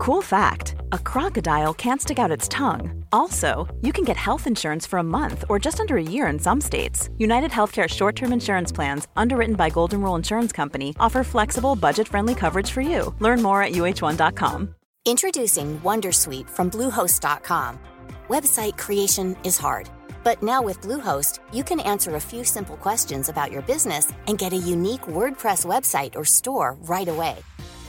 Cool fact a crocodile can't stick out its tongue. Also, you can get health insurance for a month or just under a year in some states. United Healthcare short term insurance plans, underwritten by Golden Rule Insurance Company, offer flexible, budget friendly coverage for you. Learn more at uh1.com. Introducing Wondersuite from Bluehost.com. Website creation is hard, but now with Bluehost, you can answer a few simple questions about your business and get a unique WordPress website or store right away.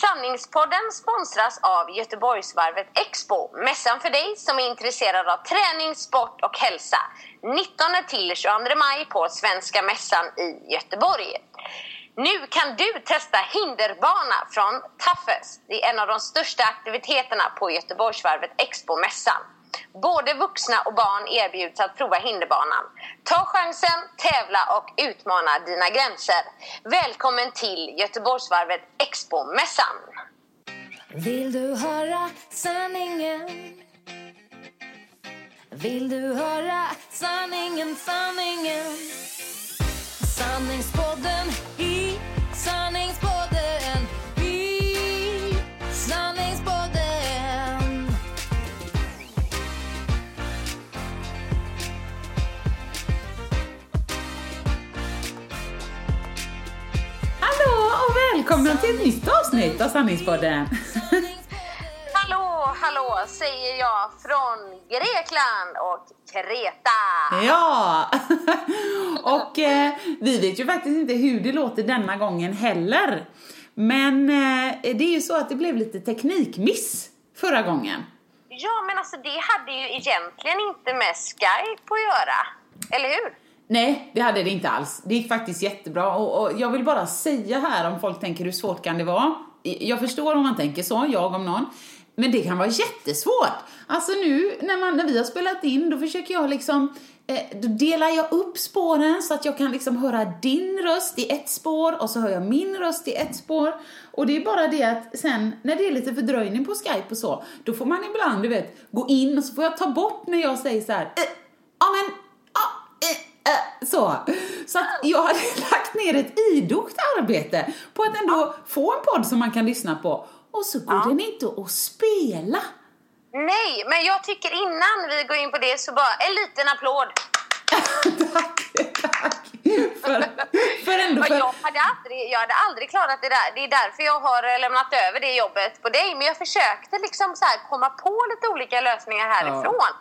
Sanningspodden sponsras av Göteborgsvarvet Expo. Mässan för dig som är intresserad av träning, sport och hälsa. 19 till 22 maj på Svenska Mässan i Göteborg. Nu kan du testa hinderbana från Taffes. Det är en av de största aktiviteterna på Göteborgsvarvet Expo-mässan. Både vuxna och barn erbjuds att prova hinderbanan. Ta chansen, tävla och utmana dina gränser. Välkommen till Göteborgsvarvet Expo-mässan. Vill du höra sanningen? Vill du höra sanningen, sanningen? Sanningspodden välkomna till ett nytt avsnitt av Sanningspodden. Hallå, hallå säger jag från Grekland och Kreta. Ja! Och eh, vi vet ju faktiskt inte hur det låter denna gången heller. Men eh, det är ju så att det blev lite teknikmiss förra gången. Ja, men alltså det hade ju egentligen inte med Skype att göra. Eller hur? Nej, det hade det inte alls. Det gick faktiskt jättebra och, och jag vill bara säga här om folk tänker hur svårt kan det vara. Jag förstår om man tänker så, jag om någon. Men det kan vara jättesvårt. Alltså nu när, man, när vi har spelat in, då försöker jag liksom eh, då delar jag upp spåren så att jag kan liksom höra din röst i ett spår och så hör jag min röst i ett spår. Och det är bara det att sen när det är lite fördröjning på Skype och så, då får man ibland, du vet, gå in och så får jag ta bort när jag säger så här, eh, ja men, ja, eh, eh, så. Så att jag hade lagt ner ett idogt arbete på att ändå få en podd som man kan lyssna på. Och så går den inte att spela. Nej, men jag tycker innan vi går in på det så bara en liten applåd. tack, tack. För, för ändå för... jag, hade aldrig, jag hade aldrig klarat det där. Det är därför jag har eh, lämnat över det jobbet på dig. Men jag försökte liksom så komma på lite olika lösningar härifrån.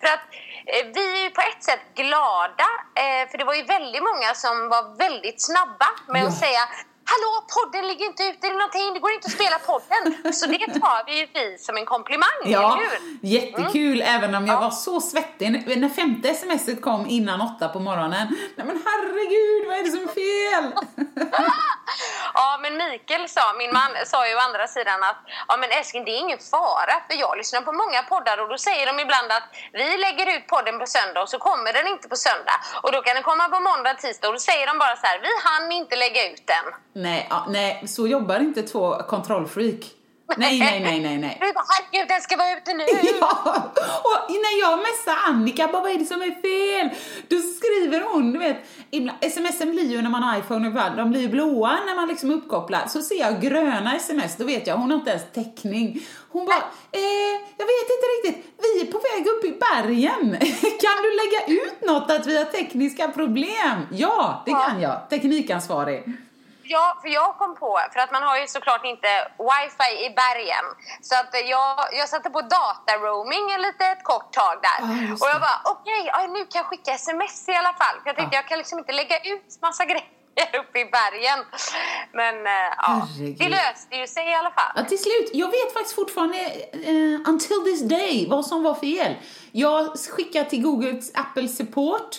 För att eh, vi är ju på ett sätt glada, eh, för det var ju väldigt många som var väldigt snabba med Ja. att säga Hallå, podden ligger inte ute, är någonting, det går inte att spela podden. Så det tar vi ju vi som en komplimang, Ja, eller hur? jättekul även om jag Ja. var så svettig när när femte smset kom innan åtta på morgonen. Nej men herregud, vad är det som är fel? Ja, men Mikael sa, min man, sa ju å andra sidan att ja, men älskling, det är ingen fara för jag lyssnar på många poddar och då säger de ibland att vi lägger ut podden på söndag och så kommer den inte på söndag. Och då kan den komma på måndag, tisdag och då säger de bara så här, vi hann inte lägga ut den. Nej, ja, nej, så jobbar inte två kontrollfreak. Nej, nej, nej, nej, nej. Vi bara, herregud, den ska vara ute nu! Ja, och när jag messar Annika, bara vad är det som är fel? Då skriver hon, du vet, ibland, smsen blir ju när man har iPhone ibland, de blir ju blåa när man liksom uppkopplar. Så ser jag gröna sms, då vet jag, hon har inte ens täckning. Hon bara, eh, jag vet inte riktigt, vi är på väg upp i bergen. kan du lägga ut något att vi har tekniska problem? Ja, det kan jag, teknikansvarig. Ja, för jag kom på, för att man har ju såklart inte wifi i bergen. Så att jag, jag satte på dataroaming litet kort tag där. Just och jag bara, okej, ja, nu kan jag skicka sms i alla fall. För jag tänkte Ja. jag kan liksom inte lägga ut massa grejer uppe i bergen. Men eh, ja, Herregud. det löste ju sig i alla fall. Ja, till slut. Jag vet faktiskt fortfarande, eh, until this day, vad som var fel. Jag skickade till Googles Apple Support.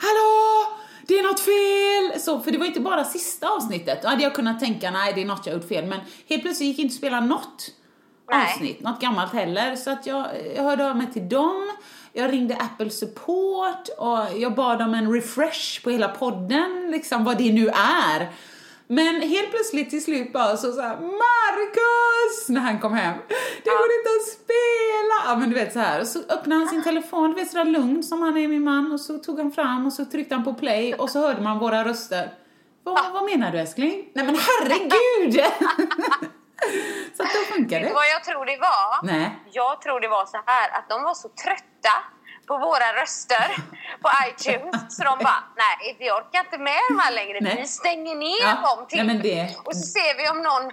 Hallå! Det är något fel! Så, för det var inte bara sista avsnittet. Då hade jag kunnat tänka, nej det är något jag har gjort fel. Men helt plötsligt gick det inte att spela något Nej. avsnitt, något gammalt heller. Så att jag, jag hörde av mig till dem. Jag ringde Apple Support och jag bad om en refresh på hela podden, liksom vad det nu är. Men helt plötsligt till slut bara så såhär Marcus! När han kom hem. Det går inte att spela! Ja men du vet så här. Och så öppnade han sin telefon, du vet sådär lugn som han är min man. Och så tog han fram och så tryckte han på play och så hörde man våra röster. Vad, vad menar du älskling? Nej men herregud! så att då funkar det. Vad jag tror det var? Nej. Jag tror det var så här att de var så trötta på våra röster på iTunes så de bara, nej vi orkar inte med de här längre. Nej. Vi stänger ner Ja, dem till nej, det- och så ser vi om någon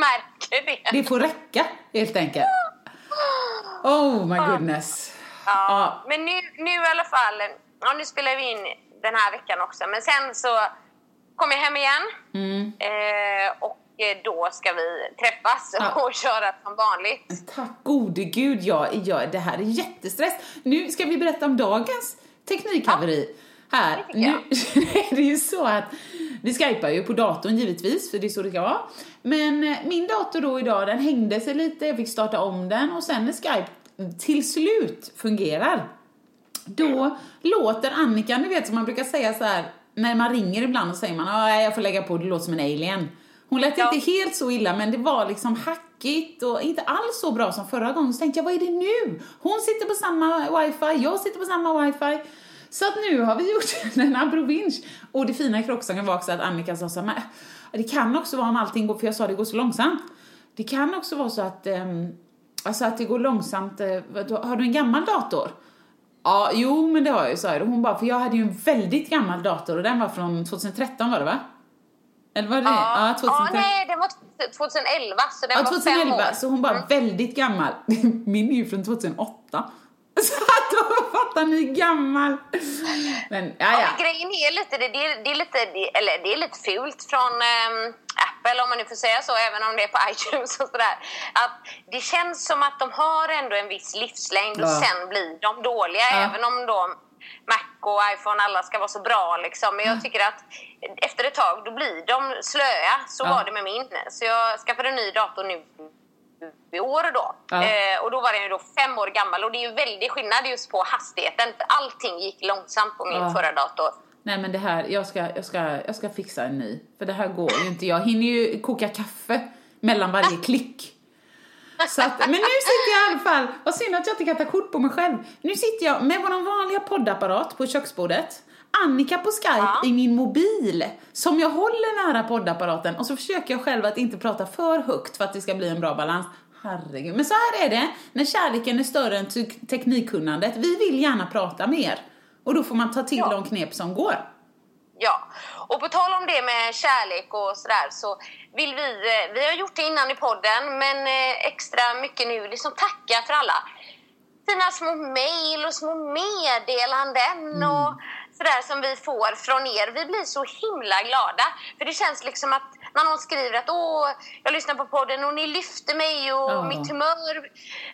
märker det. Det får räcka helt enkelt. Oh my goodness. Ja, Ja. Men nu, nu i alla fall, ja, nu spelar vi in den här veckan också, men sen så kommer jag hem igen Mm. eh, och då ska vi träffas Ja. och köra som vanligt. Tack gode gud, ja, ja, det här är jättestress. Nu ska vi berätta om dagens teknikhaveri. Här, det nu jag. är det ju så att vi skypar ju på datorn givetvis, för det är så det ska vara. Men eh, min dator då idag, den hängde sig lite, jag fick starta om den och sen när Skype till slut fungerar, då låter Annika, ni vet som man brukar säga så här när man ringer ibland och säger man att jag får lägga på, det låter som en alien. Hon lät Ja. inte helt så illa, men det var liksom hackigt och inte alls så bra som förra gången. Så tänkte jag, vad är det nu? Hon sitter på samma wifi, jag sitter på samma wifi. Så att nu har vi gjort en abrovinch. Och det fina i kråksången var också att Annika sa så här, "Men, det kan också vara om allting går, för jag sa det går så långsamt. Det kan också vara så att, ehm, alltså att det går långsamt. vadå, har du en gammal dator? Ja, jo men det har jag ju, sa jag. Och hon bara, för jag hade ju en väldigt gammal dator och den var från 2013 var det va? Eller var det det? Ja, 2013. ja, nej, den var 2011 så den Ja, var fem 2011, år. Mm. så hon bara väldigt gammal. Min är ju från 2008. Så att då fattar ni gammal. Men, ja, Ja, ja. grejen är lite, det, det, är, det, är lite, det, eller det är lite fult från ehm, Apple om man nu får säga så, även om det är på iTunes och sådär. Att det känns som att de har ändå en viss livslängd och Ja. sen blir de dåliga. Ja. Även om de Mac och iPhone alla ska vara så bra liksom. Men jag tycker att efter ett tag då blir de slöa. Så Ja. var det med min. Så jag skaffade en ny dator nu i år då. Ja. Eh, och då var den ju då fem år gammal och det är ju väldigt skillnad just på hastigheten. För allting gick långsamt på min Ja. förra dator. Nej men det här, jag ska, jag, ska, jag ska fixa en ny. För det här går ju inte. Jag hinner ju koka kaffe mellan varje klick. Så att, men nu sitter jag i alla fall, vad synd att jag inte kan ta kort på mig själv. Nu sitter jag med vår vanliga poddapparat på köksbordet. Annika på Skype Ja. i min mobil som jag håller nära poddapparaten och så försöker jag själv att inte prata för högt för att det ska bli en bra balans. Herregud. Men så här är det när kärleken är större än te- teknikkunnandet. Vi vill gärna prata mer. Och då får man ta till Ja. de knep som går. Ja, och på tal om det med kärlek och sådär så vill vi, eh, vi har gjort det innan i podden, men eh, extra mycket nu, liksom tacka för alla fina små mejl och små meddelanden och sådär som vi får från er. Vi blir så himla glada, för det känns liksom att när någon skriver att åh, jag lyssnar på podden och ni lyfter mig och Ja. mitt humör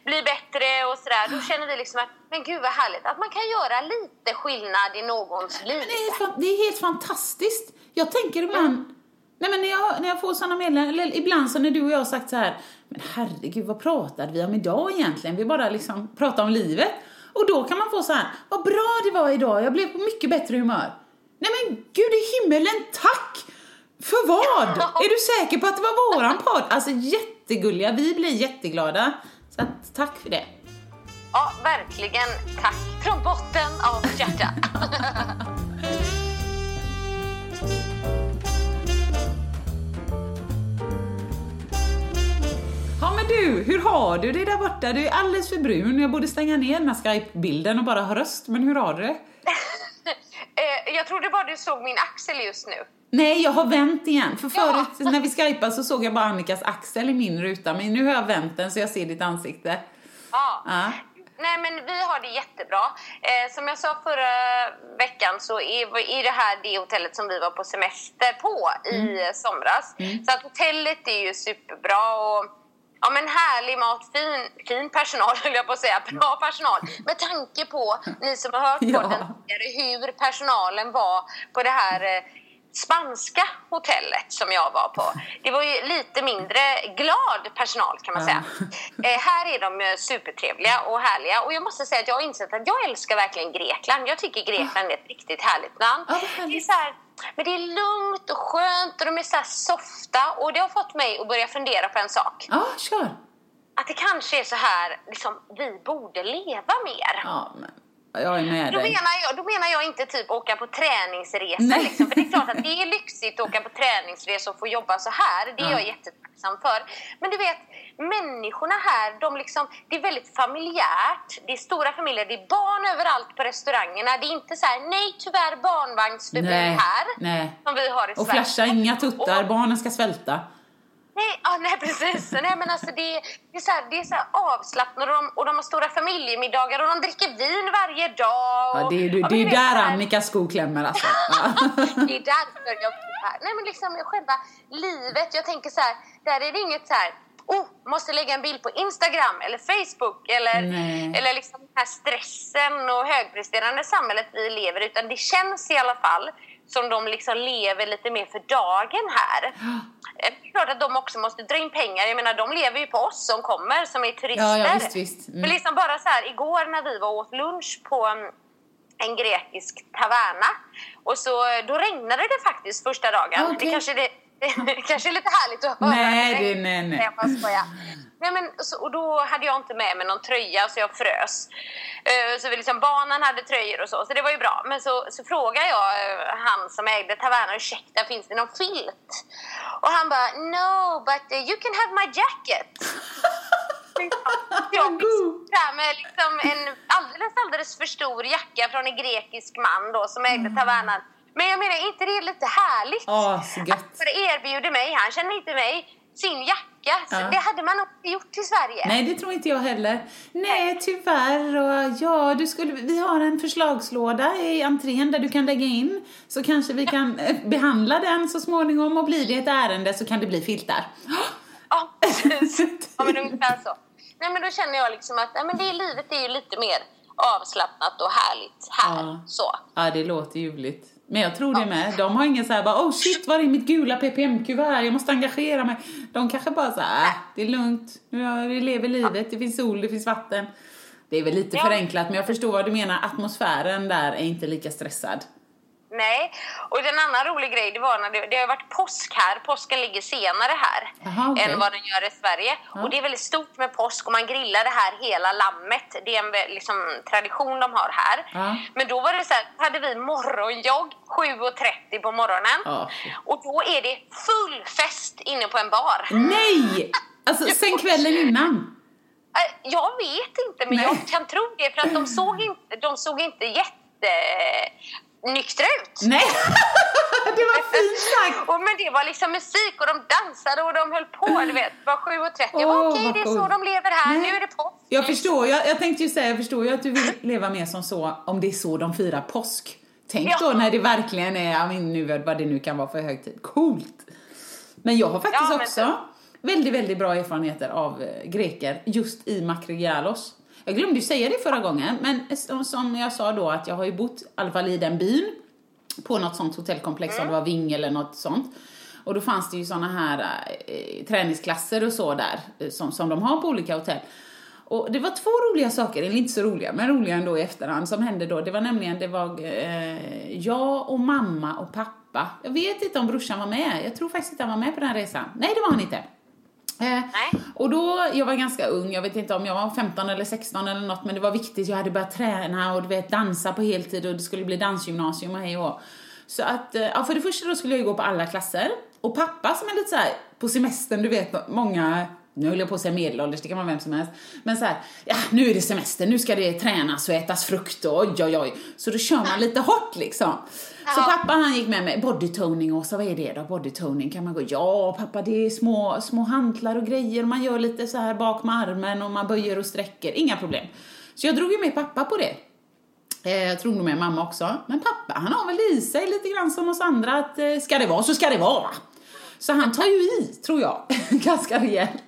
blir bättre och sådär. Då känner vi liksom att, men gud vad härligt att man kan göra lite skillnad i någons liv. Det är, det är helt fantastiskt. Jag tänker ibland, nej men när jag, när jag får sådana meddelanden, eller ibland så när du och jag har sagt så här, men herregud vad pratade vi om idag egentligen? Vi bara liksom pratade om livet. Och då kan man få så här, vad bra det var idag, jag blev på mycket bättre humör. Nej men gud i himmelen, tack! För vad? Är du säker på att det var våran podd? Alltså jättegulliga, vi blir jätteglada. Så att, tack för det. Ja, verkligen tack från botten av mitt hjärta. Ja men du, hur har du det där borta? Du är alldeles för brun. Jag borde stänga ner den här Skype-bilden och bara ha röst. Men hur har du det? Eh, jag trodde bara du såg min axel just nu. Nej, jag har vänt igen. För Ja. förut när vi skypade så såg jag bara Annikas axel i min ruta. Men nu har jag vänt den så jag ser ditt ansikte. Ja. Ja. Nej men vi har det jättebra. Eh, som jag sa förra veckan så är, är det här det hotellet som vi var på semester på i somras. Så att hotellet är ju superbra och ja, men härlig mat, fin, fin personal höll jag på att säga, bra personal. Med tanke på, ni som har hört Ja. podden tidigare, hur personalen var på det här eh, spanska hotellet som jag var på. Det var ju lite mindre glad personal kan man säga. Eh, här är de supertrevliga och härliga och jag måste säga att jag har insett att jag älskar verkligen Grekland. Jag tycker Grekland är ett riktigt härligt land. Det är så här, Men det är lugnt och skönt och de är så softa och det har fått mig att börja fundera på en sak. Ja, kör. Att det kanske är så här, liksom, vi borde leva mer. Ja, men jag är med Då dig. menar, jag, då menar jag inte typ åka på träningsresa. Liksom. För det är klart att det är lyxigt att åka på träningsresa och få jobba så här. Det är Ja. jag jättetacksam för. Men du vet, människorna här, de liksom, det är väldigt familjärt. Det är stora familjer, det är barn överallt på restaurangerna. Det är inte så här, nej tyvärr barnvagnsförbud här. nej. Som vi har i Och Sverige. flasha inga tuttar, Och- barnen ska svälta. Nej, ah, nej precis. Nej, men alltså det, det är så här, det är så avslappnat och de, och de har stora familjemiddagar och de dricker vin varje dag. Ja, och- det är, Ja, det men är där här- Annikas sko klämmer alltså. Ja. Det är därför jag bor här. Nej men liksom själva livet. Jag tänker så här, där är det inget så här, oh, måste lägga en bild på Instagram eller Facebook eller, Nej. eller liksom den här stressen och högpresterande samhället vi lever. Utan det känns i alla fall som de liksom lever lite mer för dagen här. Eh, Det är klart att de också måste dra in pengar. Jag menar, de lever ju på oss som kommer som är turister. Ja, ja, visst, visst. Mm. Men liksom bara så här, igår när vi var och åt lunch på mm, en grekisk taverna. Och så, då regnade det faktiskt första dagen. Okej. Det kanske det, det kanske är lite härligt att höra. Nej, det- nej, nej. Jag bara. Nej, men, så, och då hade jag inte med mig någon tröja så jag frös. Eh, så vi liksom, barnen hade tröjor och så, så det var ju bra. Men så, så frågade jag eh, han som ägde tavernan, ursäkta finns det någon filt? Och han bara, no but uh, you can have my jacket. Jag fick sitta med liksom en alldeles, alldeles för stor jacka från en grekisk man då som ägde tavernan. Men jag menar, inte det är lite härligt? Åh, så gött. Att erbjuder mig, han känner inte mig, sin jacka. Ja. Det hade man inte gjort i Sverige. Nej, det tror inte jag heller. Nej, tyvärr. Och ja, du skulle, vi har en förslagslåda i entrén där du kan lägga in. Så kanske vi kan eh, behandla den så småningom och blir det ett ärende så kan det bli filtar. Ja, precis. ja, men ungefär så. Nej, men då känner jag liksom att nej, men det livet är ju lite mer avslappnat och härligt här. Ja. Så. Ja, det låter ljuvligt. Men jag tror det med. De har ingen så här bara, oh shit, var är mitt gula ppm-kuvert? Jag måste engagera mig. De kanske bara så här, äh, det är lugnt. Vi lever livet, det finns sol, det finns vatten. Det är väl lite Ja. förenklat, men jag förstår vad du menar. Atmosfären där är inte lika stressad. Nej, och en annan rolig grej det var när det, det har varit påsk här. Påsken ligger senare här Jaha, okej. än vad den gör i Sverige. Ja. Och det är väldigt stort med påsk och man grillar det här hela lammet. Det är en liksom, tradition de har här. Ja. Men då var det så här, hade vi morgonjogg 7.30 på morgonen. Ja. Och då är det full fest inne på en bar. Nej! Alltså sen kvällen innan. Äh, Jag vet inte, men Nej. jag kan tro det för att de såg inte, de såg inte jättenyktra ut. Nej! det var fint sagt! Och, men det var liksom musik och de dansade och de höll på. Du vet, var 7.30. Jag bara, Åh, okej, vad det är så de lever här. Nej. Nu är det påsk. Jag förstår, jag, jag tänkte ju säga, jag förstår ju att du vill leva mer som så, om det är så de firar påsk. Tänk Ja. då när det verkligen är, jag nu vad det nu kan vara för högtid. Coolt! Men jag har faktiskt Ja, också väldigt, väldigt bra erfarenheter av eh, greker just i Makrigialos. Jag glömde ju säga det förra gången, men som, jag sa då att jag har ju bott i alla fall i den byn på något sånt hotellkomplex, om det var Ving eller något sånt. Och då fanns det ju såna här eh, träningsklasser och så där, eh, som, som de har på olika hotell. Och det var två roliga saker, eller inte så roliga, men roliga ändå i efterhand, som hände då. Det var nämligen, det var eh, jag och mamma och pappa. Jag vet inte om brorsan var med, jag tror faktiskt inte han var med på den här resan. Nej, det var han inte. Eh, och då, jag var ganska ung, jag vet inte om jag var 15 eller 16 eller något, men det var viktigt, jag hade börjat träna och du vet, dansa på heltid och det skulle bli dansgymnasium och hej och. Så att, eh, ja, för det första då skulle jag ju gå på alla klasser. Och pappa som är lite så här på semestern, du vet, många nu höll jag på att säga medelålders, det kan vara vem som helst. Men så här, ja nu är det semester, nu ska det tränas och ätas frukt och oj oj oj. Så då kör man lite hårt liksom. Så pappa han gick med mig, bodytoning och så vad är det då? Bodytoning kan man gå, ja pappa det är små, små hantlar och grejer, man gör lite så här bak med armen och man böjer och sträcker, inga problem. Så jag drog ju med pappa på det. Eh, Jag tror nog med mamma också. Men pappa, han har väl i sig lite grann som oss andra att eh, ska det vara så ska det vara. Så han tar ju i, tror jag, ganska rejält.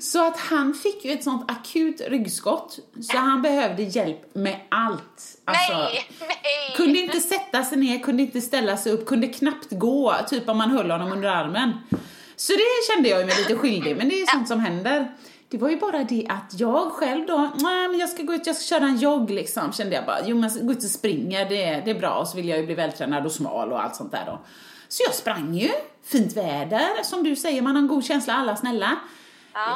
Så att han fick ju ett sånt akut ryggskott, så han behövde hjälp med allt. Alltså, nej, nej. Kunde inte sätta sig ner, kunde inte ställa sig upp, kunde knappt gå, typ om man höll honom under armen. Så det kände jag mig lite skyldig, men det är sånt som händer. Det var ju bara det att jag själv då, nej men jag ska gå ut, jag ska köra en jogg liksom, kände jag bara. Jo men gå ut och springa, det, är- det är bra. Och så vill jag ju bli vältränad och smal och allt sånt där då. Så jag sprang ju, fint väder, som du säger, man har en god känsla, alla snälla.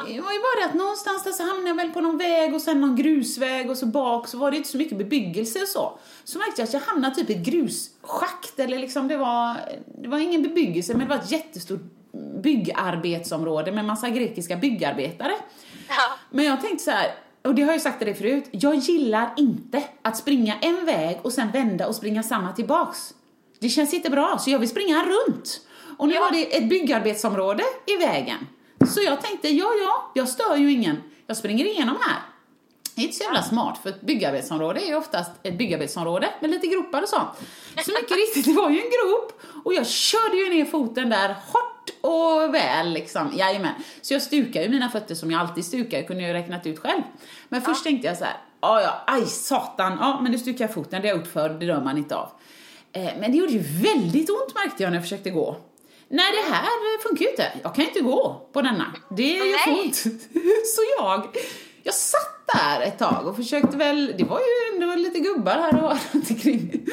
Det var ju bara det att någonstans där så hamnade jag väl på någon väg och sen någon grusväg och så bak så var det inte så mycket bebyggelse och så. Så märkte jag att jag hamnade typ i ett grusschakt eller liksom det var, det var ingen bebyggelse men det var ett jättestort byggarbetsområde med massa grekiska byggarbetare. Ja. Men jag tänkte så här, och det har jag sagt till dig förut, jag gillar inte att springa en väg och sen vända och springa samma tillbaks. Det känns inte bra, så jag vill springa runt. Och nu Ja. var det ett byggarbetsområde i vägen. Så jag tänkte, ja, ja, jag stör ju ingen. Jag springer igenom här. Det är inte så jävla smart, för ett byggarbetsområde är ju oftast ett byggarbetsområde med lite gropar och sånt. Så mycket riktigt, det var ju en grop och jag körde ju ner foten där hårt och väl liksom. Jajamän. Så jag stukade ju mina fötter som jag alltid stukar, jag kunde ju räknat ut själv. Men först tänkte jag så här, ja, ja, aj satan, ja, men nu stukar jag foten, det gjort förr, det dör man inte av. Eh, men det gjorde ju väldigt ont märkte jag när jag försökte gå. Nej, det här eh, funkar ju inte. Jag kan inte gå på denna. Det är ju för ont. Så jag, jag satt där ett tag och försökte väl, det var ju ändå lite gubbar här och var runt omkring.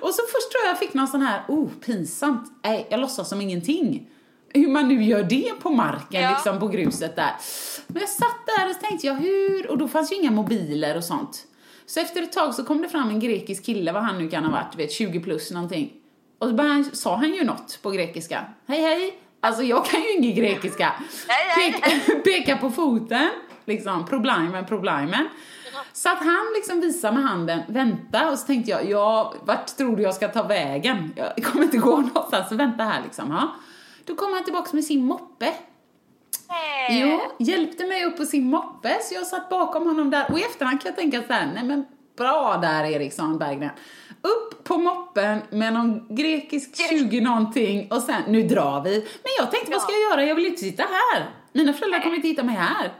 Och så först tror jag jag fick någon sån här, oh pinsamt, nej jag låtsas som ingenting. Hur man nu gör det på marken, Ja. liksom på gruset där. Men jag satt där och tänkte jag hur, och då fanns ju inga mobiler och sånt. Så efter ett tag så kom det fram en grekisk kille, vad han nu kan ha varit, du vet 20 plus någonting. Och så han, sa han ju något på grekiska. Hej hej! Alltså jag kan ju ingen grekiska. Hej, hej, Pek, peka på foten, liksom problemen, problemen. Så att han liksom visar med handen, vänta, och så tänkte jag, ja, vart tror du jag ska ta vägen? Jag kommer inte gå någonstans, så vänta här liksom. Ja. Då kommer han tillbaks med sin moppe. Eh, Jo, hjälpte mig upp på sin moppe, så jag satt bakom honom där. Och i efterhand kan jag tänka så här, nej men bra där Eriksson Berggren. Upp på moppen med någon grekisk 20 någonting och sen, nu drar vi. Men jag tänkte, vad ska jag göra? Jag vill inte sitta här. Mina föräldrar kommer inte hitta mig här.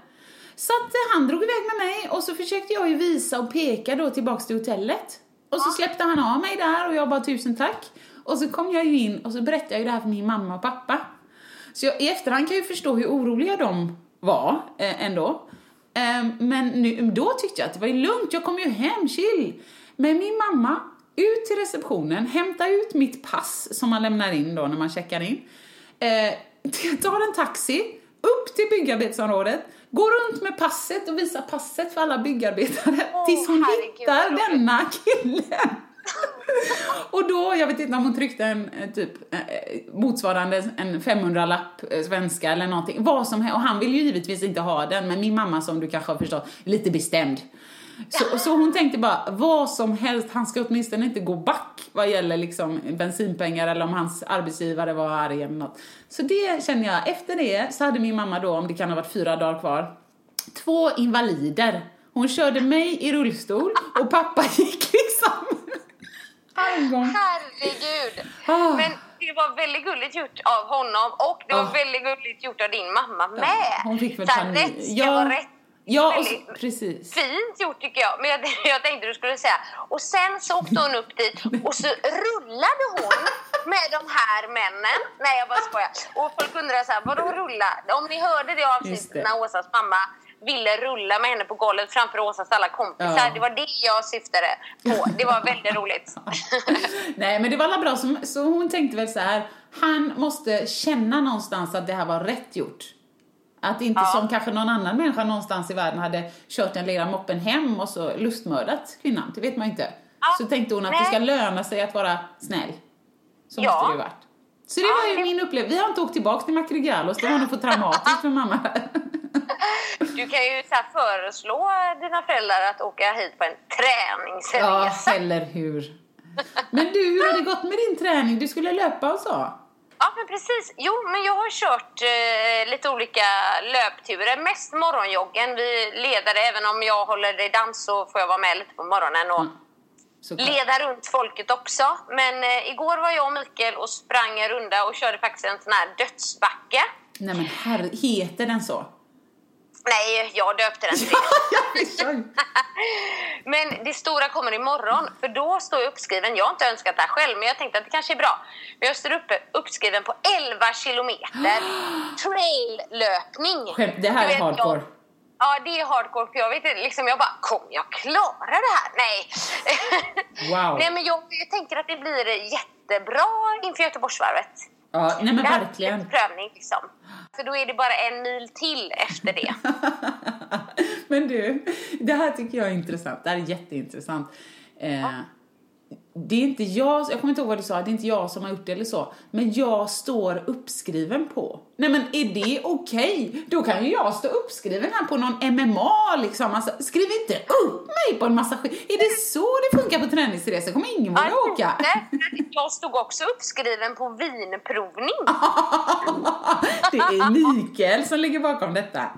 Så att eh, han drog iväg med mig och så försökte jag ju visa och peka då tillbaks till hotellet. Och så släppte han av mig där och jag bara tusen tack. Och så kom jag ju in och så berättade jag ju det här för min mamma och pappa. Så jag, i efterhand kan jag ju förstå hur oroliga de var eh, ändå. Eh, men nu, då tyckte jag att det var lugnt, jag kom ju hem, chill. Men min mamma, ut till receptionen, hämta ut mitt pass som man lämnar in då när man checkar in. Eh, tar en taxi, upp till byggarbetsområdet, går runt med passet och visar passet för alla byggarbetare Åh, tills hon herregud, hittar denna killen. Och då, jag vet inte om hon tryckte en eh, typ eh, motsvarande en 500-lapp eh, svenska eller någonting. Vad som helst. Och han vill ju givetvis inte ha den, men min mamma som du kanske har förstått, lite bestämd. Så, så hon tänkte bara, vad som helst, han ska åtminstone inte gå back vad gäller liksom bensinpengar eller om hans arbetsgivare var arg eller något. Så det känner jag, efter det så hade min mamma då, om det kan ha varit fyra dagar kvar, två invalider. Hon körde mig i rullstol och pappa gick liksom armgång. Herregud! Ah. Men det var väldigt gulligt gjort av honom och det var Ah. väldigt gulligt gjort av din mamma med. Hon fick väl Så här, panik. rätt ska vara rätt. Ja, och precis. Fint gjort tycker jag. Men jag, jag tänkte du skulle säga. Och sen så åkte hon upp dit och så rullade hon med de här männen. Nej jag bara skojar. Och folk undrar så här, vadå rulla? Om ni hörde det avsnittet när Åsas mamma ville rulla med henne på golvet framför Åsas alla kompisar. Ja. Det var det jag syftade på. Det var väldigt roligt. Nej, men det var alla bra. Så, så hon tänkte väl så här, han måste känna någonstans att det här var rätt gjort. Att inte Ja. som kanske någon annan människa någonstans i världen hade kört den lilla moppen hem och så lustmördat kvinnan. Det vet man inte. Ja. Så tänkte hon att det Nej. ska löna sig att vara snäll. Så Ja. måste det ju varit. Så det var ju det- min upplevelse. Vi har inte åkt tillbaka till Makrigalos, det var nog för traumatiskt för mamma. Du kan ju så föreslå dina föräldrar att åka hit på en Ja, träningsresa. eller hur. Men du, hur har det gått med din träning? Du skulle löpa och så? Ja, men precis. Jo, men jag har kört eh, lite olika löpturer. Mest morgonjoggen. Vi leder, även om jag håller i dans så får jag vara med lite på morgonen och Såklart. leda runt folket också. Men eh, igår var jag och Mikael och sprang en runda och körde faktiskt en sån här dödsbacke. Nej men herre, heter den så? Nej, jag döpte den till det. Men det stora kommer imorgon, för då står jag uppskriven. Jag har inte önskat det här själv, men jag tänkte att det kanske är bra. Men jag står uppe, uppskriven på 11 kilometer traillöpning. Skämt, det här är hardcore. Jag, Ja, det är hardcore för jag vet inte, liksom jag bara, kommer jag klara det här? Nej. Wow. Nej men jag, jag tänker att det blir jättebra inför Göteborgsvarvet. Ja, nej men verkligen. en prövning liksom. För då är det bara en mil till efter det. Men du, det här tycker jag är intressant. Det här är jätteintressant. Eh, det är inte jag, jag kommer inte ihåg vad du sa, det är inte jag som har gjort det eller så. Men jag står uppskriven på. Nej men är det okej? Då kan ju jag stå uppskriven här på någon MMA liksom. Alltså, skriv inte upp mig på en massa skit. Är det så det funkar på träningsresor? kommer ingen våga åka. Nej, jag stod också uppskriven på vinprovning. det är Mikael som ligger bakom detta.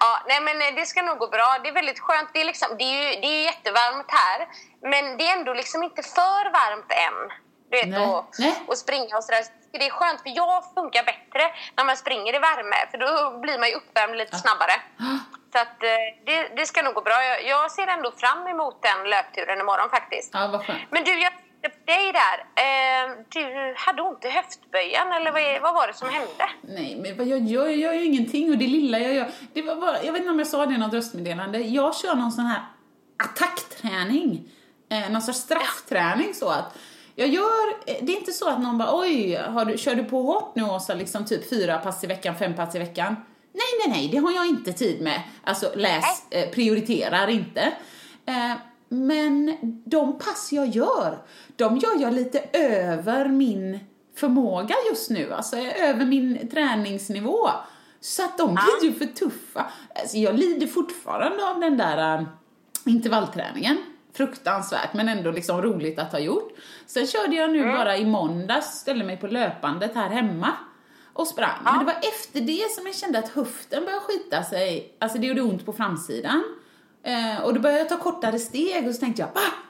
Ja, nej men eh, det ska nog gå bra. Det är väldigt skönt. Det är, liksom, det är ju det är ju jättevarmt här, men det är ändå liksom inte för varmt än. Du vet, Nej. och, Nej. och springa och sådär. Så Det är skönt, för jag funkar bättre när man springer i värme, för då blir man ju uppvärmd lite snabbare. Så att, eh, det, det ska nog gå bra. Jag, jag ser ändå fram emot den löpturen imorgon faktiskt. Ja. Men du, jag dig där. Eh, du hade ont i höftböjen, eller vad var det som hände? Nej, men vad jag gör, jag gör ju ingenting och det lilla jag gör, det var bara, jag vet inte om jag sa det i något röstmeddelande, jag kör någon sån här attackträning, eh, någon sorts straffträning så att jag gör, eh, det är inte så att någon bara oj, har du, kör du på hårt nu Åsa, liksom typ fyra pass i veckan, fem pass i veckan? Nej, nej, nej, det har jag inte tid med. Alltså läs, eh, prioriterar inte. Eh, men de pass jag gör, de gör jag lite över min förmåga just nu, alltså över min träningsnivå. Så att de blir ju för tuffa. Alltså jag lider fortfarande av den där äh, intervallträningen. Fruktansvärt, men ändå liksom roligt att ha gjort. Sen körde jag nu bara i måndags, ställde mig på löpandet här hemma och sprang. Men det var efter det som jag kände att höften började skita sig. Alltså det gjorde ont på framsidan. Eh, och då började jag ta kortare steg och så tänkte jag, va?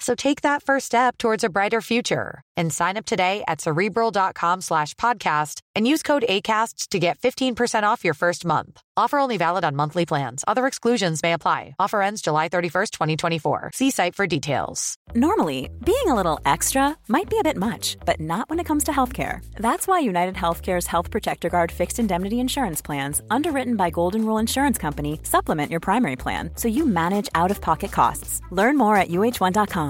So take that first step towards a brighter future and sign up today at cerebral.com slash podcast and use code ACAST to get 15% off your first month. Offer only valid on monthly plans. Other exclusions may apply. Offer ends July 31st, 2024. See site for details. Normally, being a little extra might be a bit much, but not when it comes to healthcare. That's why United Healthcare's Health Protector Guard fixed indemnity insurance plans, underwritten by Golden Rule Insurance Company, supplement your primary plan so you manage out of pocket costs. Learn more at uh1.com.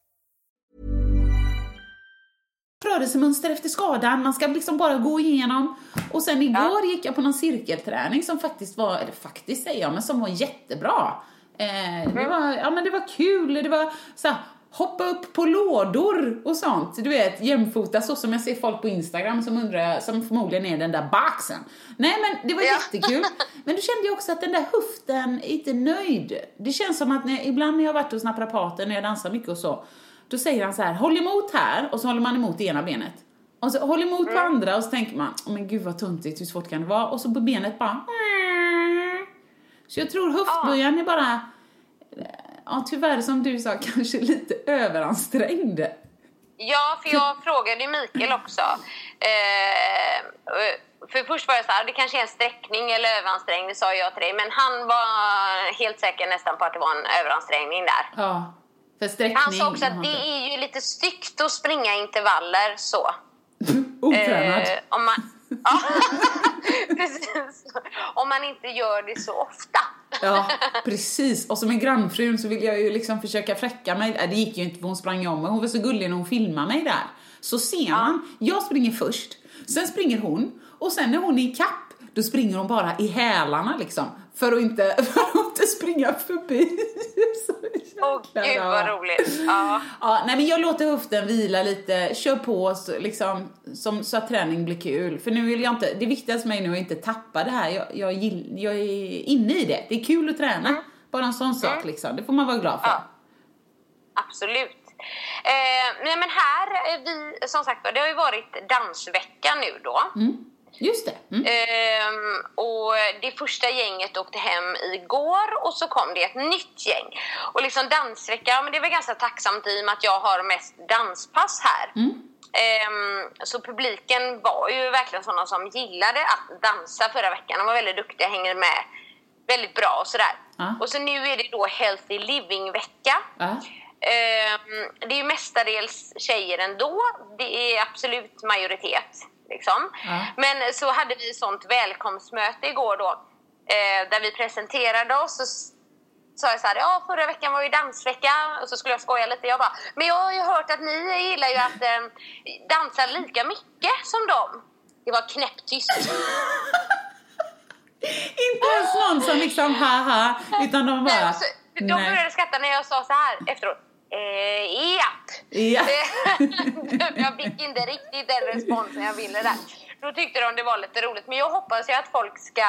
rörelsemönster efter skadan, man ska liksom bara gå igenom. Och sen igår gick jag på någon cirkelträning som faktiskt var, eller faktiskt säger jag, men som var jättebra. Eh, det, var, ja, men det var kul, det var så här, hoppa upp på lådor och sånt. Du vet, jämfota så som jag ser folk på Instagram som undrar, som förmodligen är den där boxen. Nej men det var Ja. jättekul. Men då kände jag också att den där höften är inte nöjd. Det känns som att när, ibland när jag har varit hos naprapaten, när jag dansar mycket och så, då säger han så här, håll emot här, och så håller man emot det ena benet. Och så håll emot på andra och så tänker man, oh, men gud vad tuntigt, hur svårt kan det vara? Och så på benet bara, så jag tror höftböjaren är bara, ja tyvärr som du sa, kanske lite överansträngd. Ja, för jag frågade ju Mikael också. Eh, för först var jag så här, det kanske är en sträckning eller överansträngning, sa jag till dig. Men han var helt säker nästan på att det var en överansträngning där. Ja, för sträckning. Han sa också att det är ju lite styggt att springa intervaller så. Otränad. Eh, om man, ja, precis. Om man inte gör det så ofta. Ja, precis. Och som en grannfrun så vill jag ju liksom försöka fräcka mig. Äh, Det gick ju inte för hon sprang om mig. Hon var så gullig när hon filmade mig där. Så ser man, jag springer först, sen springer hon och sen när hon är i kapp då springer hon bara i hälarna liksom. För att inte, för att inte springa förbi. Åh gud vad roligt. Ja. Ja, nej men jag låter höften vila lite, kör på så, liksom, som, så att träning blir kul. För nu vill jag inte, det viktigaste för mig nu är att inte tappa det här. Jag, jag, jag är inne i det. Det är kul att träna. Bara en sån sak liksom. Det får man vara glad för. Ja. Absolut. Eh, nej men här, vi, som sagt det har ju varit dansvecka nu då. Just det. Mm. Ehm, och det första gänget åkte hem igår och så kom det ett nytt gäng. Och liksom dansvecka, ja, men det väl ganska tacksamt i och med att jag har mest danspass här. Ehm, så publiken var ju verkligen sådana som gillade att dansa förra veckan. De var väldigt duktiga, hänger med väldigt bra och sådär. Ja. Och så nu är det då Healthy Living-vecka. Ja. Ehm, det är ju mestadels tjejer ändå. Det är absolut majoritet. Liksom. Ja. Men så hade vi sånt välkomstmöte igår då. Eh, där vi presenterade oss. Och sa jag så här, ja förra veckan var ju dansvecka. Och så skulle jag skoja lite. Jag bara, men jag har ju hört att ni gillar ju att eh, dansa lika mycket som dem. Det var knäpptyst. Inte ens någon som liksom haha, utan de Nej, bara... och så, de började skratta när jag sa så här efteråt. Eh, japp. Ja. jag fick inte riktigt den responsen jag ville där. Då tyckte de det var lite roligt. Men jag hoppas ju att folk ska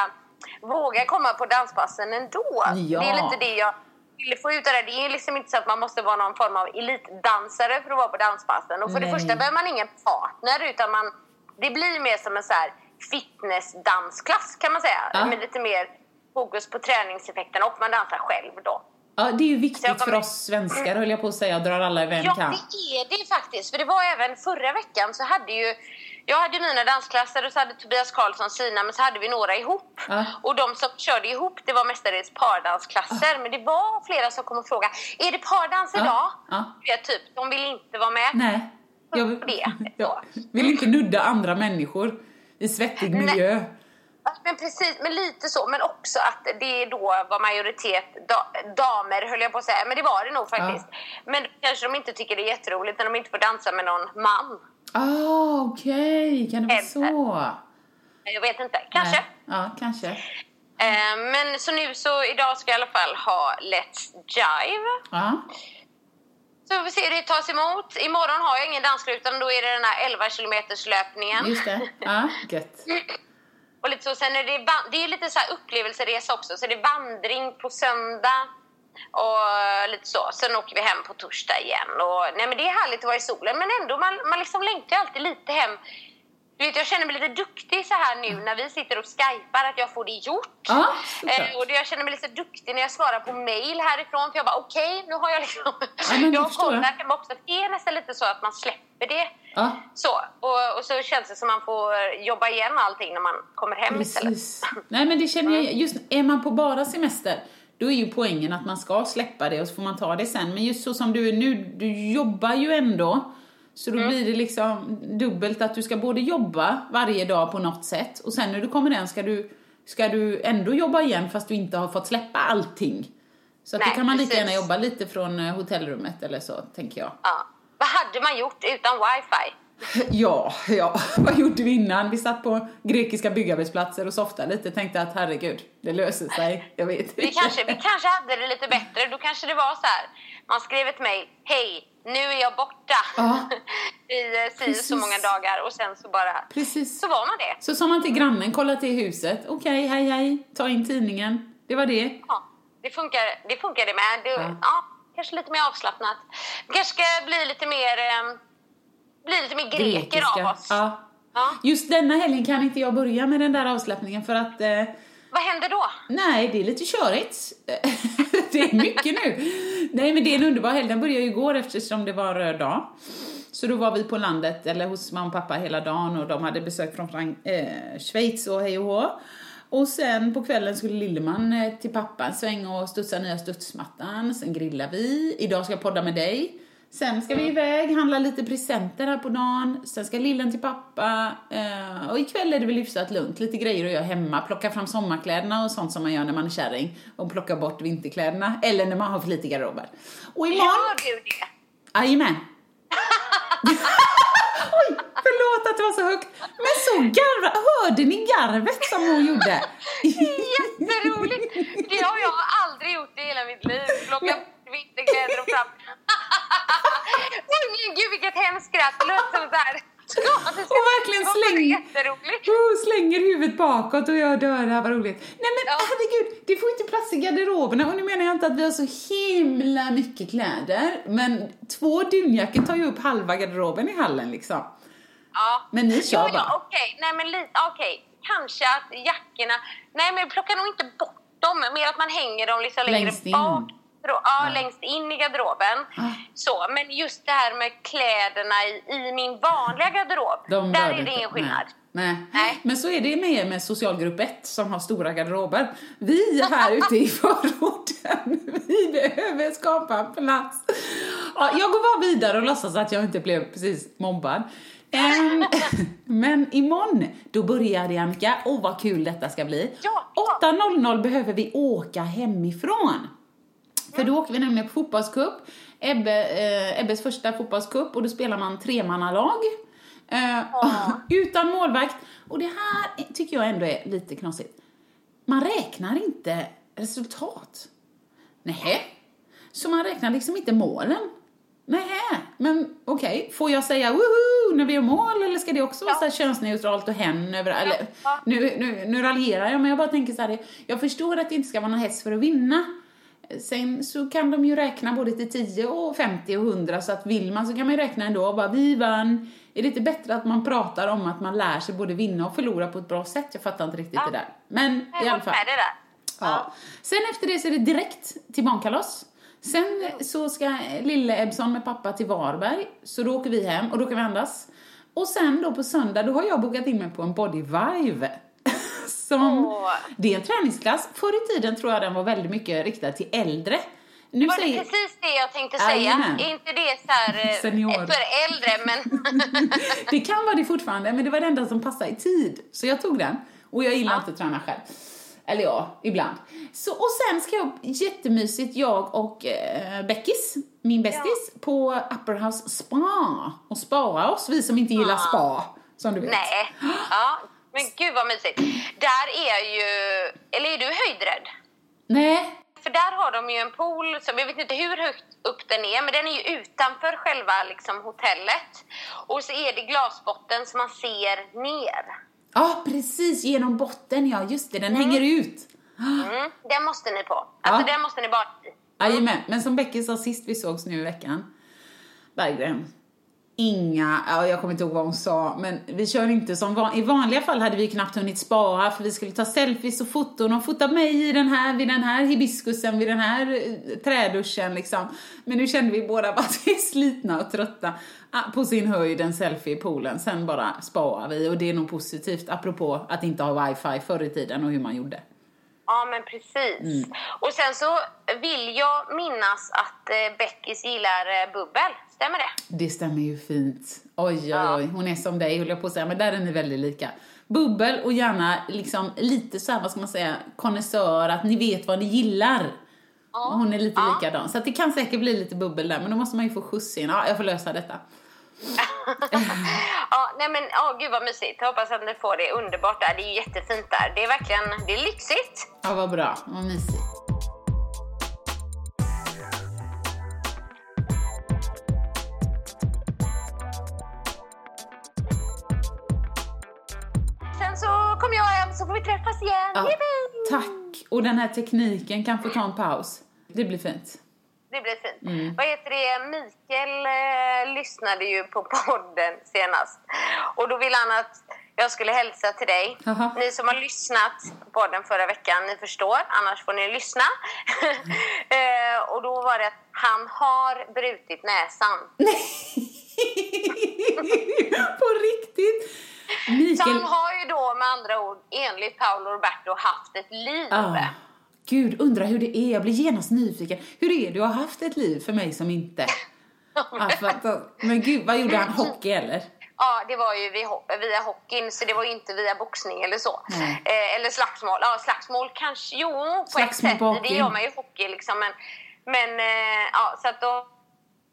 våga komma på danspassen ändå. Ja. Det är lite det jag ville få ut av det. Det är liksom inte så att man måste vara någon form av elitdansare för att vara på danspassen. Och för Nej. det första behöver man ingen partner utan man, det blir mer som en så här fitnessdansklass kan man säga. Ja. Med lite mer fokus på träningseffekten och man dansar själv då. Ja, det är ju viktigt kommer- för oss svenskar höll jag på att säga, och drar alla över en Ja, det är det faktiskt. För det var även förra veckan så hade ju jag hade mina dansklasser och så hade Tobias Karlsson sina, men så hade vi några ihop. Ja. Och de som körde ihop, det var mestadels pardansklasser. Men det var flera som kom och frågade, är det pardans Ja. idag? Ja. Du vet, typ, de vill inte vara med. Nej. Jag vill, jag vill inte nudda andra människor i svettig miljö. Ja, Men precis, men lite så. Men också att det då var majoritet da, damer, höll jag på att säga. Men det var det nog faktiskt. Men kanske de inte tycker det är jätteroligt när de inte får dansa med någon man. Ah, okej. Kan det vara så? Jag vet inte, kanske. Nej. Ja, kanske. Eh, men så nu så idag ska jag i alla fall ha Let's Jive. Ja. Så vi får se hur det tas emot. Imorgon har jag ingen dansklubb utan då är det den här 11 kilometers löpningen. Just det. Ja, gött. Och lite så, sen är det, det är lite så här upplevelseresa också. Så det är vandring på söndag och lite så. Sen åker vi hem på torsdag igen. Och, nej men det är härligt att vara i solen men ändå, man, man liksom längtar alltid lite hem. Du vet, jag känner mig lite duktig så här nu när vi sitter och skypar att jag får det gjort. Såklart. eh, och det, jag känner mig lite duktig när jag svarar på mail härifrån för jag bara okej, nu har jag liksom... Ja, jag har förstår koll jag. där hemma också. Det är nästan lite så att man släpper det. Ja. Så, och, och så känns det som man får jobba igen allting när man kommer hem istället. Precis. Nej men det känner jag, just är man på bara semester, då är ju poängen att man ska släppa det och så får man ta det sen. Men just så som du är nu, du jobbar ju ändå. Så Mm. då blir det liksom dubbelt att du ska både jobba varje dag på något sätt och sen när du kommer hem ska du, ska du ändå jobba igen fast du inte har fått släppa allting. Så att Nej, då kan man lika precis. gärna jobba lite från eh, hotellrummet eller så, tänker jag. Ja. Vad hade man gjort utan wifi? Ja, ja, vad gjorde vi innan? Vi satt på grekiska byggarbetsplatser och softade lite, tänkte att herregud, det löser sig. Jag vet Vi kanske, vi kanske hade det lite bättre. Då kanske det var så här. Man skrev ett mejl. Hej, nu är jag borta Ja. i eh, si och så många dagar. Och sen så bara... Precis. Så var man det. Så sa man till grannen, kolla till huset. Okej, hej hej, ta in tidningen. Det var det. Ja, det funkar det, funkar det med. Det, Ja. ja. Kanske lite mer avslappnat. Vi kanske ska bli lite mer, eh, bli lite mer greker av oss. Ja. Ja. Just denna helgen kan inte jag börja med den där avslappningen för att eh, Vad händer då? Nej, det är lite körigt. det är mycket nu. Nej, men det är en underbar helg. Den började ju igår eftersom det var röd dag. Så då var vi på landet, eller hos mamma och pappa hela dagen och de hade besök från Frank- eh, Schweiz och hej och hå. Och sen på kvällen skulle Lilleman eh, till pappa en sväng och studsa nya studsmattan. Sen grillar vi. Idag ska jag podda med dig. Sen ska vi iväg, handla lite presenter här på dagen. Sen ska lillen till pappa. Eh, och ikväll är det väl hyfsat lugnt. Lite grejer att göra hemma. Plocka fram sommarkläderna och sånt som man gör när man är kärring. Och plocka bort vinterkläderna. Eller när man har för lite garderober. Och imorgon... Gör du det? Jajamän. Oj, förlåt att det var så högt. Men så garva, hörde ni garvet som hon gjorde? Jätteroligt! Det har jag aldrig gjort i hela mitt liv. Plocka vinterkläder och fram. Men gud vilket hemskt skratt. Det låter som såhär. Och verkligen släng, Jätteroligt. oh, slänger huvudet bakåt och jag dör, det här var roligt. Nej men Ja. herregud, det får inte plats i garderoberna och nu menar jag inte att vi har så himla mycket kläder, men två dunjackor tar ju upp halva garderoben i hallen liksom. Ja. Men ni kör ja, bara. ja, okej. Nej men okej. Kanske att jackorna, nej men plocka nog inte bort dem. Mer att man hänger dem liksom längre Längst in. bak. Ja, ja, längst in i garderoben. Ah. Så, men just det här med kläderna i, i min vanliga garderob. De där är det ingen skillnad. Nej. Nej. Men så är det med med socialgrupp 1 som har stora garderober. Vi här ute i förorten, vi behöver skapa plats. Ja, jag går bara vidare och låtsas att jag inte blev precis mobbad. Ehm, men imorgon, då börjar det Annika. Åh vad kul detta ska bli. Ja, ja. 8.00 behöver vi åka hemifrån. För då åker vi nämligen på fotbollscup. Ebbe, eh, Ebbes första fotbollscup och då spelar man tremannalag. Eh, utan målvakt. Och det här tycker jag ändå är lite knasigt. Man räknar inte resultat. Nähä. Så man räknar liksom inte målen. Nähä. Men okej, får jag säga woho när vi gör mål eller ska det också vara så här könsneutralt och hen över, eller, Ja. nu, nu, nu raljerar jag men jag bara tänker så här, jag förstår att det inte ska vara någon häst för att vinna. Sen så kan de ju räkna både till 10 och 50 och 100 så att vill man så kan man ju räkna ändå och bara vi vann. Är det inte bättre att man pratar om att man lär sig både vinna och förlora på ett bra sätt? Jag fattar inte riktigt Ja. det där. Men i Jag alla har fall. med det där. Ja. Sen efter det så är det direkt till barnkalas. Sen så ska lille Ebson med pappa till Varberg, så då åker vi hem och då kan vi andas. Och sen då på söndag, då har jag bokat in mig på en body vive. Som, Åh. Det är en träningsklass. Förr i tiden tror jag den var väldigt mycket riktad till äldre. Nu Var det säger, precis det jag tänkte säga? Jajamän. Är inte det så här, eh, Senior. för äldre men... det kan vara det fortfarande, men det var det enda som passade i tid. Så jag tog den. Och jag gillar inte att träna själv. Eller ja, ibland. Så, och sen ska jag, jättemysigt, jag och eh, Beckis, min bästis, på Upper House Spa. Och spara oss, vi som inte gillar spa, som du vet. Nej. Ja, men gud vad mysigt. Där är ju... Eller är du höjdrädd? Nej. För där har de ju en pool, som jag vet inte hur högt upp den är, men den är ju utanför själva liksom, hotellet. Och så är det glasbotten som man ser ner. Ja, precis, genom botten, ja, just det, den hänger ut. Mm, den måste ni på. Alltså Ja. den måste ni bara... Jajamän, men som Becky sa sist vi sågs nu i veckan, Berggren, inga, jag kommer inte ihåg vad hon sa, men vi kör inte som van, i vanliga fall hade vi knappt hunnit spara för vi skulle ta selfies och foton och fota mig i den här, vid den här hibiskusen, vid den här eh, träduschen liksom. Men nu kände vi båda bara att vi är slitna och trötta. Ah, på sin höjd en selfie i poolen, sen bara sparar vi och det är nog positivt apropå att inte ha wifi förr i tiden och hur man gjorde. Ja, men precis. Mm. Och sen så vill jag minnas att eh, Beckis gillar eh, bubbel. Stämmer det? Det stämmer ju fint. Oj, oj, Ja. oj. Hon är som dig, höll jag på att säga. Men där är ni väldigt lika. Bubbel och gärna liksom lite så här, vad ska man säga, konnässör, att ni vet vad ni gillar. Och hon är lite Ja. likadan. Så det kan säkert bli lite bubbel där, men då måste man ju få skjuts in. Ja, jag får lösa detta. Ja, nej men åh gud vad mysigt. Jag hoppas att ni får det underbart där. Det är jättefint där. Det är verkligen, det är lyxigt. Ja, vad bra. Vad mysigt. Sen så kommer jag hem så får vi träffas igen. Ja, tack. Och den här tekniken kan få ta en paus. Det blir fint. Det blir fint. Mm. Vad heter det? Mikael eh, lyssnade ju på podden senast. Och då ville han att jag skulle hälsa till dig. Jaha. Ni som har lyssnat på podden förra veckan, ni förstår. Annars får ni lyssna. eh, och då var det att han har brutit näsan. På riktigt. Så Mikael. han har ju då med andra ord enligt Paolo Roberto haft ett liv. Ah, Gud, undrar hur det är. Jag blir genast nyfiken. Hur är det att ha haft ett liv för mig som inte? Alltså, men gud, vad gjorde han? Hockey eller? Ja, det var ju via, ho- via hockeyn, så det var ju inte via boxning eller så. Eh, eller slagsmål. Ja, slagsmål kanske, jo, på Slagsmål ett sätt. på Det gör man ju i hockey liksom. Men, men eh, ja, så att då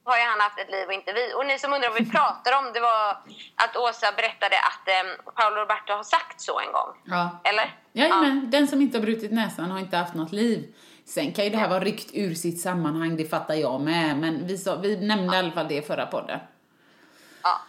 har ju han haft ett liv och inte vi. Och ni som undrar vad vi pratar om, det var att Åsa berättade att eh, Paolo Roberto har sagt så en gång. Ja. Eller? Jajamän, den som inte har brutit näsan har inte haft något liv. Sen kan ju det här vara ryckt ur sitt sammanhang, det fattar jag med. Men vi, sa, vi nämnde i alla fall det i förra podden. Ja.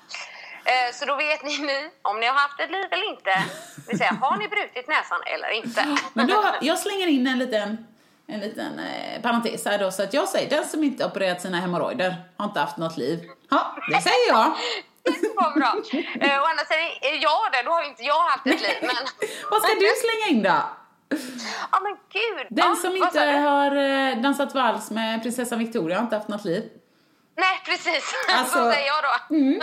Eh, Så då vet ni nu om ni har haft ett liv eller inte. Det vill säga, har ni brutit näsan eller inte? Men då, jag slänger in en liten, en liten eh, parentes här då, så att jag säger den som inte opererat sina hemorrojder har inte haft något liv. Ja, det säger jag. Det var bra. Eh, Å andra sidan är jag det, då har inte jag haft ett liv. Men... Vad ska du slänga in då? Ja men gud. Den ja, som inte har eh, dansat vals med prinsessan Victoria har inte haft något liv. Nej precis, Alltså- så säger jag då. Mm.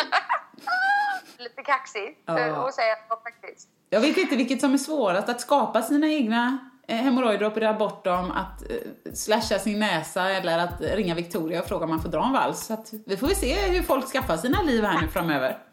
Lite kaxig eh, och säger att faktiskt. Jag vet inte vilket som är svårast, att skapa sina egna eh, Eh, hemorrojder operera bort dem, att eh, slasha sin näsa eller att ringa Victoria och fråga om man får dra en vals. Så att vi får väl se hur folk skaffar sina liv här nu framöver.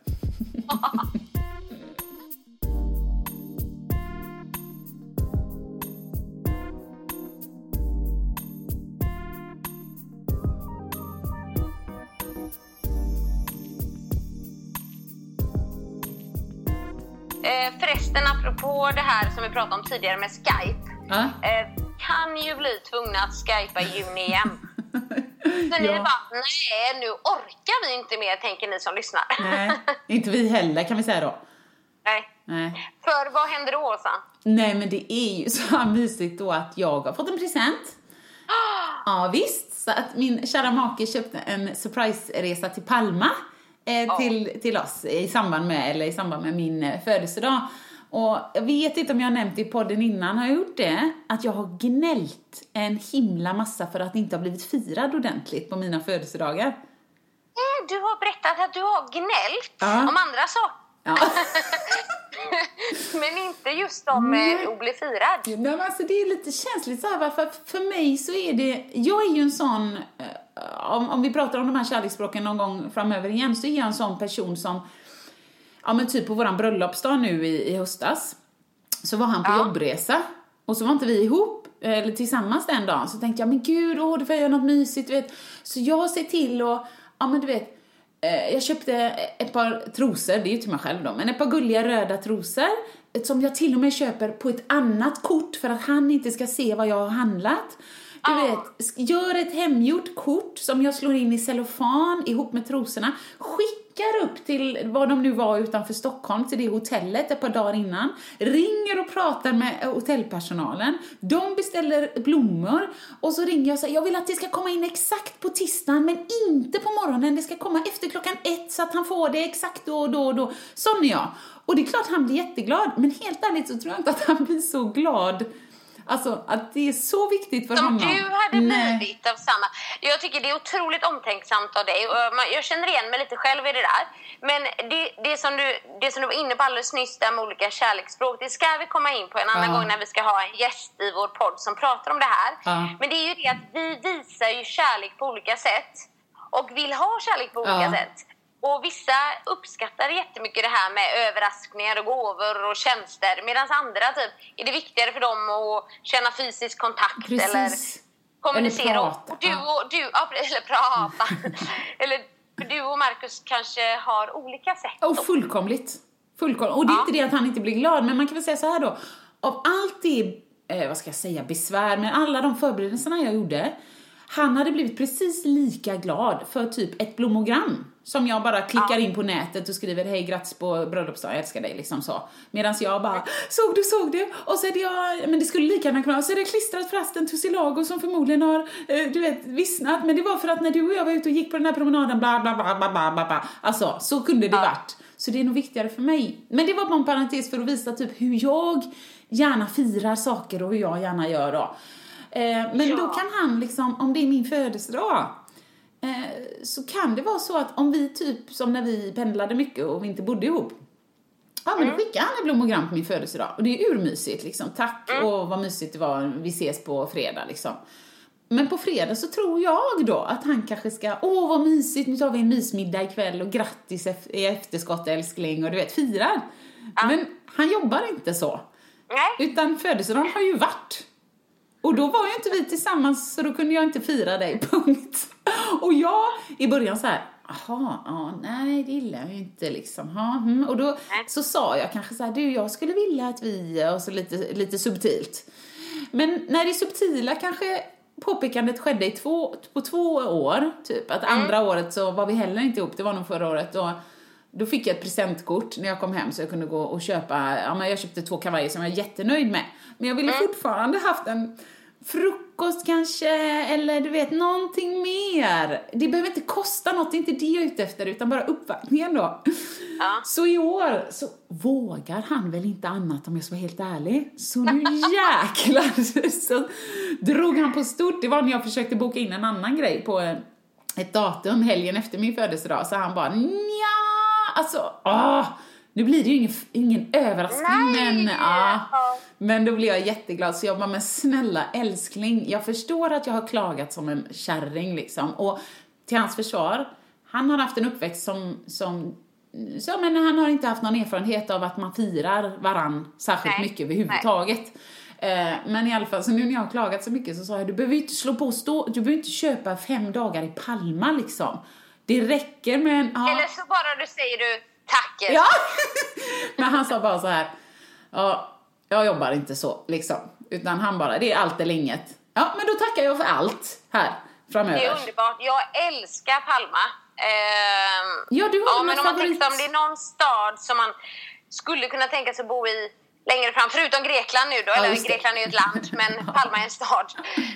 Eh, förresten apropå det här som vi pratade om tidigare med Skype. Ja. Eh, kan ju bli tvungna att skypa i juni igen. Så ni Ja. bara, nej nu orkar vi inte mer tänker ni som lyssnar. Nej, inte vi heller kan vi säga då. nej. Nej. För vad händer då Åsa? Nej, men det är ju så här mysigt då att jag har fått en present. Ja, visst. Så att min kära make köpte en surprise-resa till Palma eh, till, till oss i samband med, eller i samband med min eh, födelsedag. Och jag vet inte om jag har nämnt det i podden innan, har jag gjort det? Att jag har gnällt en himla massa för att inte ha blivit firad ordentligt på mina födelsedagar. Eh, Du har berättat att du har gnällt Ja. om andra saker. Ja. Men inte just om eh, att bli firad. Nej, men alltså det är lite känsligt så här, för för mig så är det, jag är ju en sån, eh, om, om vi pratar om de här kärleksspråken någon gång framöver igen, så är jag en sån person som, ja men typ på våran bröllopsdag nu i, i höstas, så var han på Ja. jobbresa, och så var inte vi ihop, eller tillsammans den dagen, så tänkte jag, men gud, åh, det får jag göra något mysigt, vet. Så jag ser till och, ja men du vet, Eh, Jag köpte ett par trosor, det är ju till mig själv då, men ett par gulliga röda trosor som jag till och med köper på ett annat kort för att han inte ska se vad jag har handlat. Du Ah. vet, gör ett hemgjort kort som jag slår in i cellofan ihop med trosorna, skickar upp till var de nu var utanför Stockholm, till det hotellet ett par dagar innan, ringer och pratar med eh, hotellpersonalen, de beställer blommor och så ringer jag och säger jag vill att det ska komma in exakt på tisdagen men inte på morgonen, det ska komma efter klockan ett så att han får det exakt då och då och då. Sån är jag. Och det är klart han blir jätteglad, men helt ärligt så tror jag inte att han blir så glad Alltså att det är så viktigt för Som honom. du hade Nej. blivit av samma. Jag tycker det är otroligt omtänksamt av dig. Man- Jag känner igen mig lite själv i det där. Men det, det, som du, det som du var inne på alldeles nyss där med olika kärleksspråk, det ska vi komma in på en annan Ja. gång när vi ska ha en gäst i vår podd som pratar om det här. Ja. Men det är ju det att vi visar ju kärlek på olika sätt och vill ha kärlek på olika Ja. sätt. Och vissa uppskattar jättemycket det här med överraskningar och gåvor och tjänster medan andra typ är det viktigare för dem att känna fysisk kontakt Precis. eller kommunicera. Eller och prata, du och, du, ja, eller prata. eller du och Markus kanske har olika sätt. Och fullkomligt. fullkomligt. Och det är Ja. inte det att han inte blir glad, men man kan väl säga så här då. Av allt det, eh, vad ska jag säga, besvär, men alla de förberedelserna jag gjorde. Han hade blivit precis lika glad för typ ett blomogram. Som jag bara klickar in på nätet och skriver hej grattis på bröllopsdagen, jag älskar dig, liksom så. Medan jag bara, såg du, såg du? Och så är det jag, men det skulle lika gärna kunna vara, så är det klistrat fast en tussilago som förmodligen har, eh, du vet, vissnat. Men det var för att när du och jag var ute och gick på den här promenaden, bla bla bla bla bla bla. bla. Alltså, så kunde det varit. Så det är nog viktigare för mig. Men det var bara en parentes för att visa typ hur jag gärna firar saker och hur jag gärna gör då. Eh, men Ja. då kan han liksom, om det är min födelsedag, så kan det vara så att om vi typ, som när vi pendlade mycket och vi inte bodde ihop, Ja, men då skickar han ett blomogram på min födelsedag. Och det är urmysigt liksom. Tack och vad mysigt det var, vi ses på fredag liksom. Men på fredag så tror jag då att han kanske ska, åh vad mysigt, nu tar vi en mysmiddag ikväll och grattis i efterskott älskling och du vet, firar. Men han jobbar inte så. Nej. Utan födelsedagen har ju varit. Och då var ju inte vi tillsammans så då kunde jag inte fira dig, punkt. Och jag i början så här, jaha, ja, nej det gillar jag ju inte liksom. Ha, mm. Och då så sa jag kanske så här, du jag skulle vilja att vi, och så lite, lite subtilt. Men när det subtila kanske påpekandet skedde i två, på två år, typ. Att andra året så var vi heller inte ihop, det var nog förra året. Och då fick jag ett presentkort när jag kom hem så jag kunde gå och köpa, ja men jag köpte två kavajer som jag är jättenöjd med. Men jag ville fortfarande haft en frukost kanske, eller du vet, någonting mer. Det behöver inte kosta något, det är inte det jag är ute efter, utan bara uppvaktningen då. Ja. Så i år så vågar han väl inte annat om jag ska vara helt ärlig. Så nu jäklar så drog han på stort. Det var när jag försökte boka in en annan grej på eh, ett datum helgen efter min födelsedag, så han bara nja, alltså, ah, nu blir det ju ingen, ingen överraskning, Nej. men ah, Ja. men då blev jag jätteglad, så jag bara, men snälla älskling, jag förstår att jag har klagat som en kärring liksom. Och till hans försvar, han har haft en uppväxt som, som så, men han har inte haft någon erfarenhet av att man firar varann särskilt Nej. mycket överhuvudtaget. Eh, men i alla fall, så nu när jag har klagat så mycket så sa jag, du behöver inte slå på stå, du behöver inte köpa fem dagar i Palma liksom. Det räcker med en... ja. Eller så bara du säger du tack. Ja! Men han sa bara så här, ja, jag jobbar inte så liksom. Utan han bara, det är allt eller inget. Ja, men då tackar jag för allt här framöver. Det är underbart. Jag älskar Palma. Ehm, Ja, du har ja, men om man favorit. tänker om det är någon stad som man skulle kunna tänka sig bo i längre fram, förutom Grekland nu då, Ja, eller. Grekland är ju ett land, men Palma är en stad.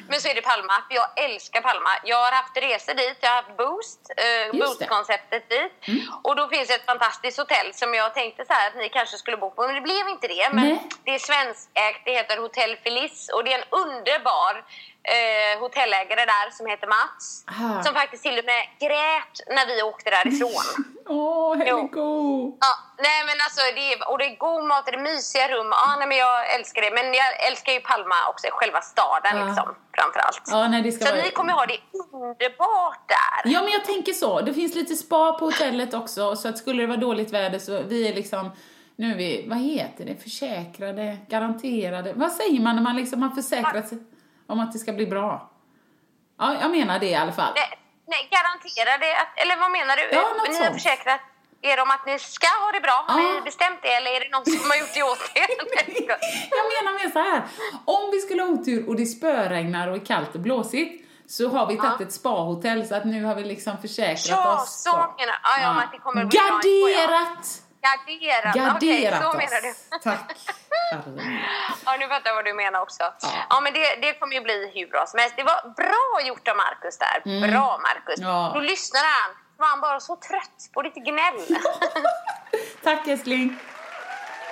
Men så är det Palma, för jag älskar Palma. Jag har haft resor dit, jag har haft Boost, eh. Mm. Boost-konceptet dit. Och då finns ett fantastiskt hotell som jag tänkte så här att ni kanske skulle bo på, men det blev inte det. Men Nej. det är svenskägt, det heter Hotell Felice och det är en underbar eh, hotellägare där som heter Mats. Ah. Som faktiskt till och med grät när vi åkte därifrån. Åh, Helgo! Ja, nej men alltså det är, och det är god mat, det är mysiga rum. Ja, nej, men jag älskar det. Men jag älskar ju Palma också, själva staden Ja. liksom, framförallt. Ja, nej, det ska Så vara... ni kommer ha det underbart där. Ja, men jag tänker så. Det finns lite spa på hotellet också, så att skulle det vara dåligt väder så vi är liksom, nu är vi, vad heter det, försäkrade, garanterade, vad säger man när man liksom har försäkrat sig om att det ska bli bra? Ja, jag menar det i alla fall. Nej, nej garanterar det att, eller vad menar du? Ja, något ni har sånt. försäkrat er om att ni ska ha det bra? Har Ja. ni bestämt det eller är det någon som har gjort det åt er? Jag menar mer så här. om vi skulle ha otur och det spöregnar och är kallt och blåsigt så har vi tagit ett spahotell så att nu har vi liksom försäkrat Ja, oss. så menar. Ja, ja, att det kommer att bli ja. Garderat! Garderat, Garderat okej, så menar du. Tack. Ja, nu fattar jag vad du menar också. Ja, men det, det kommer ju bli hur bra som helst. Det var bra gjort av Markus där. Bra, Markus. Mm. Ja. Då lyssnade han. Var han bara så trött på lite gnäll. Tack älskling.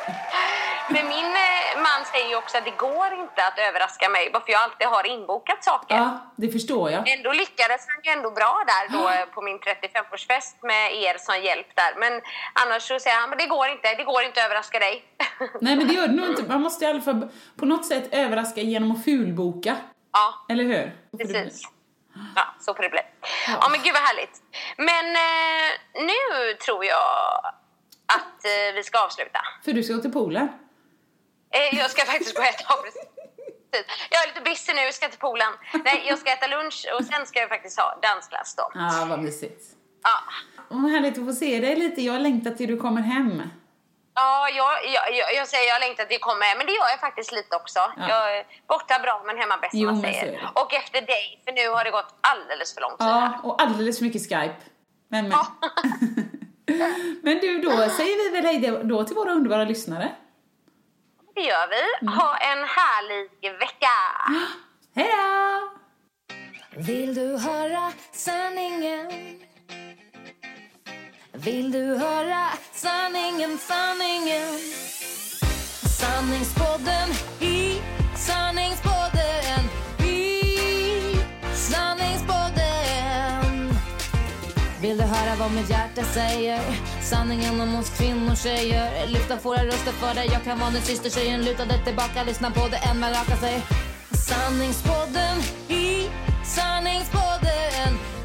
Men min eh, man säger ju också att det går inte att överraska mig varför jag alltid har inbokat saker. Ja, det förstår jag. Ändå lyckades han ju ändå bra där då på min 35-årsfest med er som hjälp där. Men annars så säger han, men det går inte, det går inte att överraska dig. Nej men det gör det nog inte. Man måste i alla fall på något sätt överraska genom att fulboka. ja, Eller hur? Precis. Ja, så får det bli. Ja, men gud vad härligt. Men eh, nu tror jag att eh, vi ska avsluta. För du ska gå till poolen. Eh, jag ska faktiskt gå och äta. Ja, precis. Jag är lite busy nu, jag ska till poolen. Nej, jag ska äta lunch och sen ska jag faktiskt ha dansklass då. Ja, vad mysigt. Ja, Vad härligt att få se dig lite. Jag längtar till du kommer hem. ja jag, jag, jag, jag säger jag längtar till att komma hem, men det gör jag faktiskt lite också. Ja. Jag är borta bra men hemma bäst Jo, man säger. Och efter dig, för nu har det gått alldeles för lång tid här. Ja, och alldeles för mycket Skype. Men, men. men du, då säger vi väl hej då till våra underbara lyssnare. Det gör vi. Mm. Ha en härlig vecka! Hej då! Vill du höra sanningen? Vill du höra sanningen, sanningen? Sanningspodden i sanningspodden i sanningspodden Vill du höra vad mitt hjärta säger? Sanningen om oss kvinnor, tjejer. Lyfta våra röster för dig. Jag kan vara din syster, tjejen. Luta dig tillbaka, lyssna på det än man rakar sig Sanningspodden i Sanningspodden.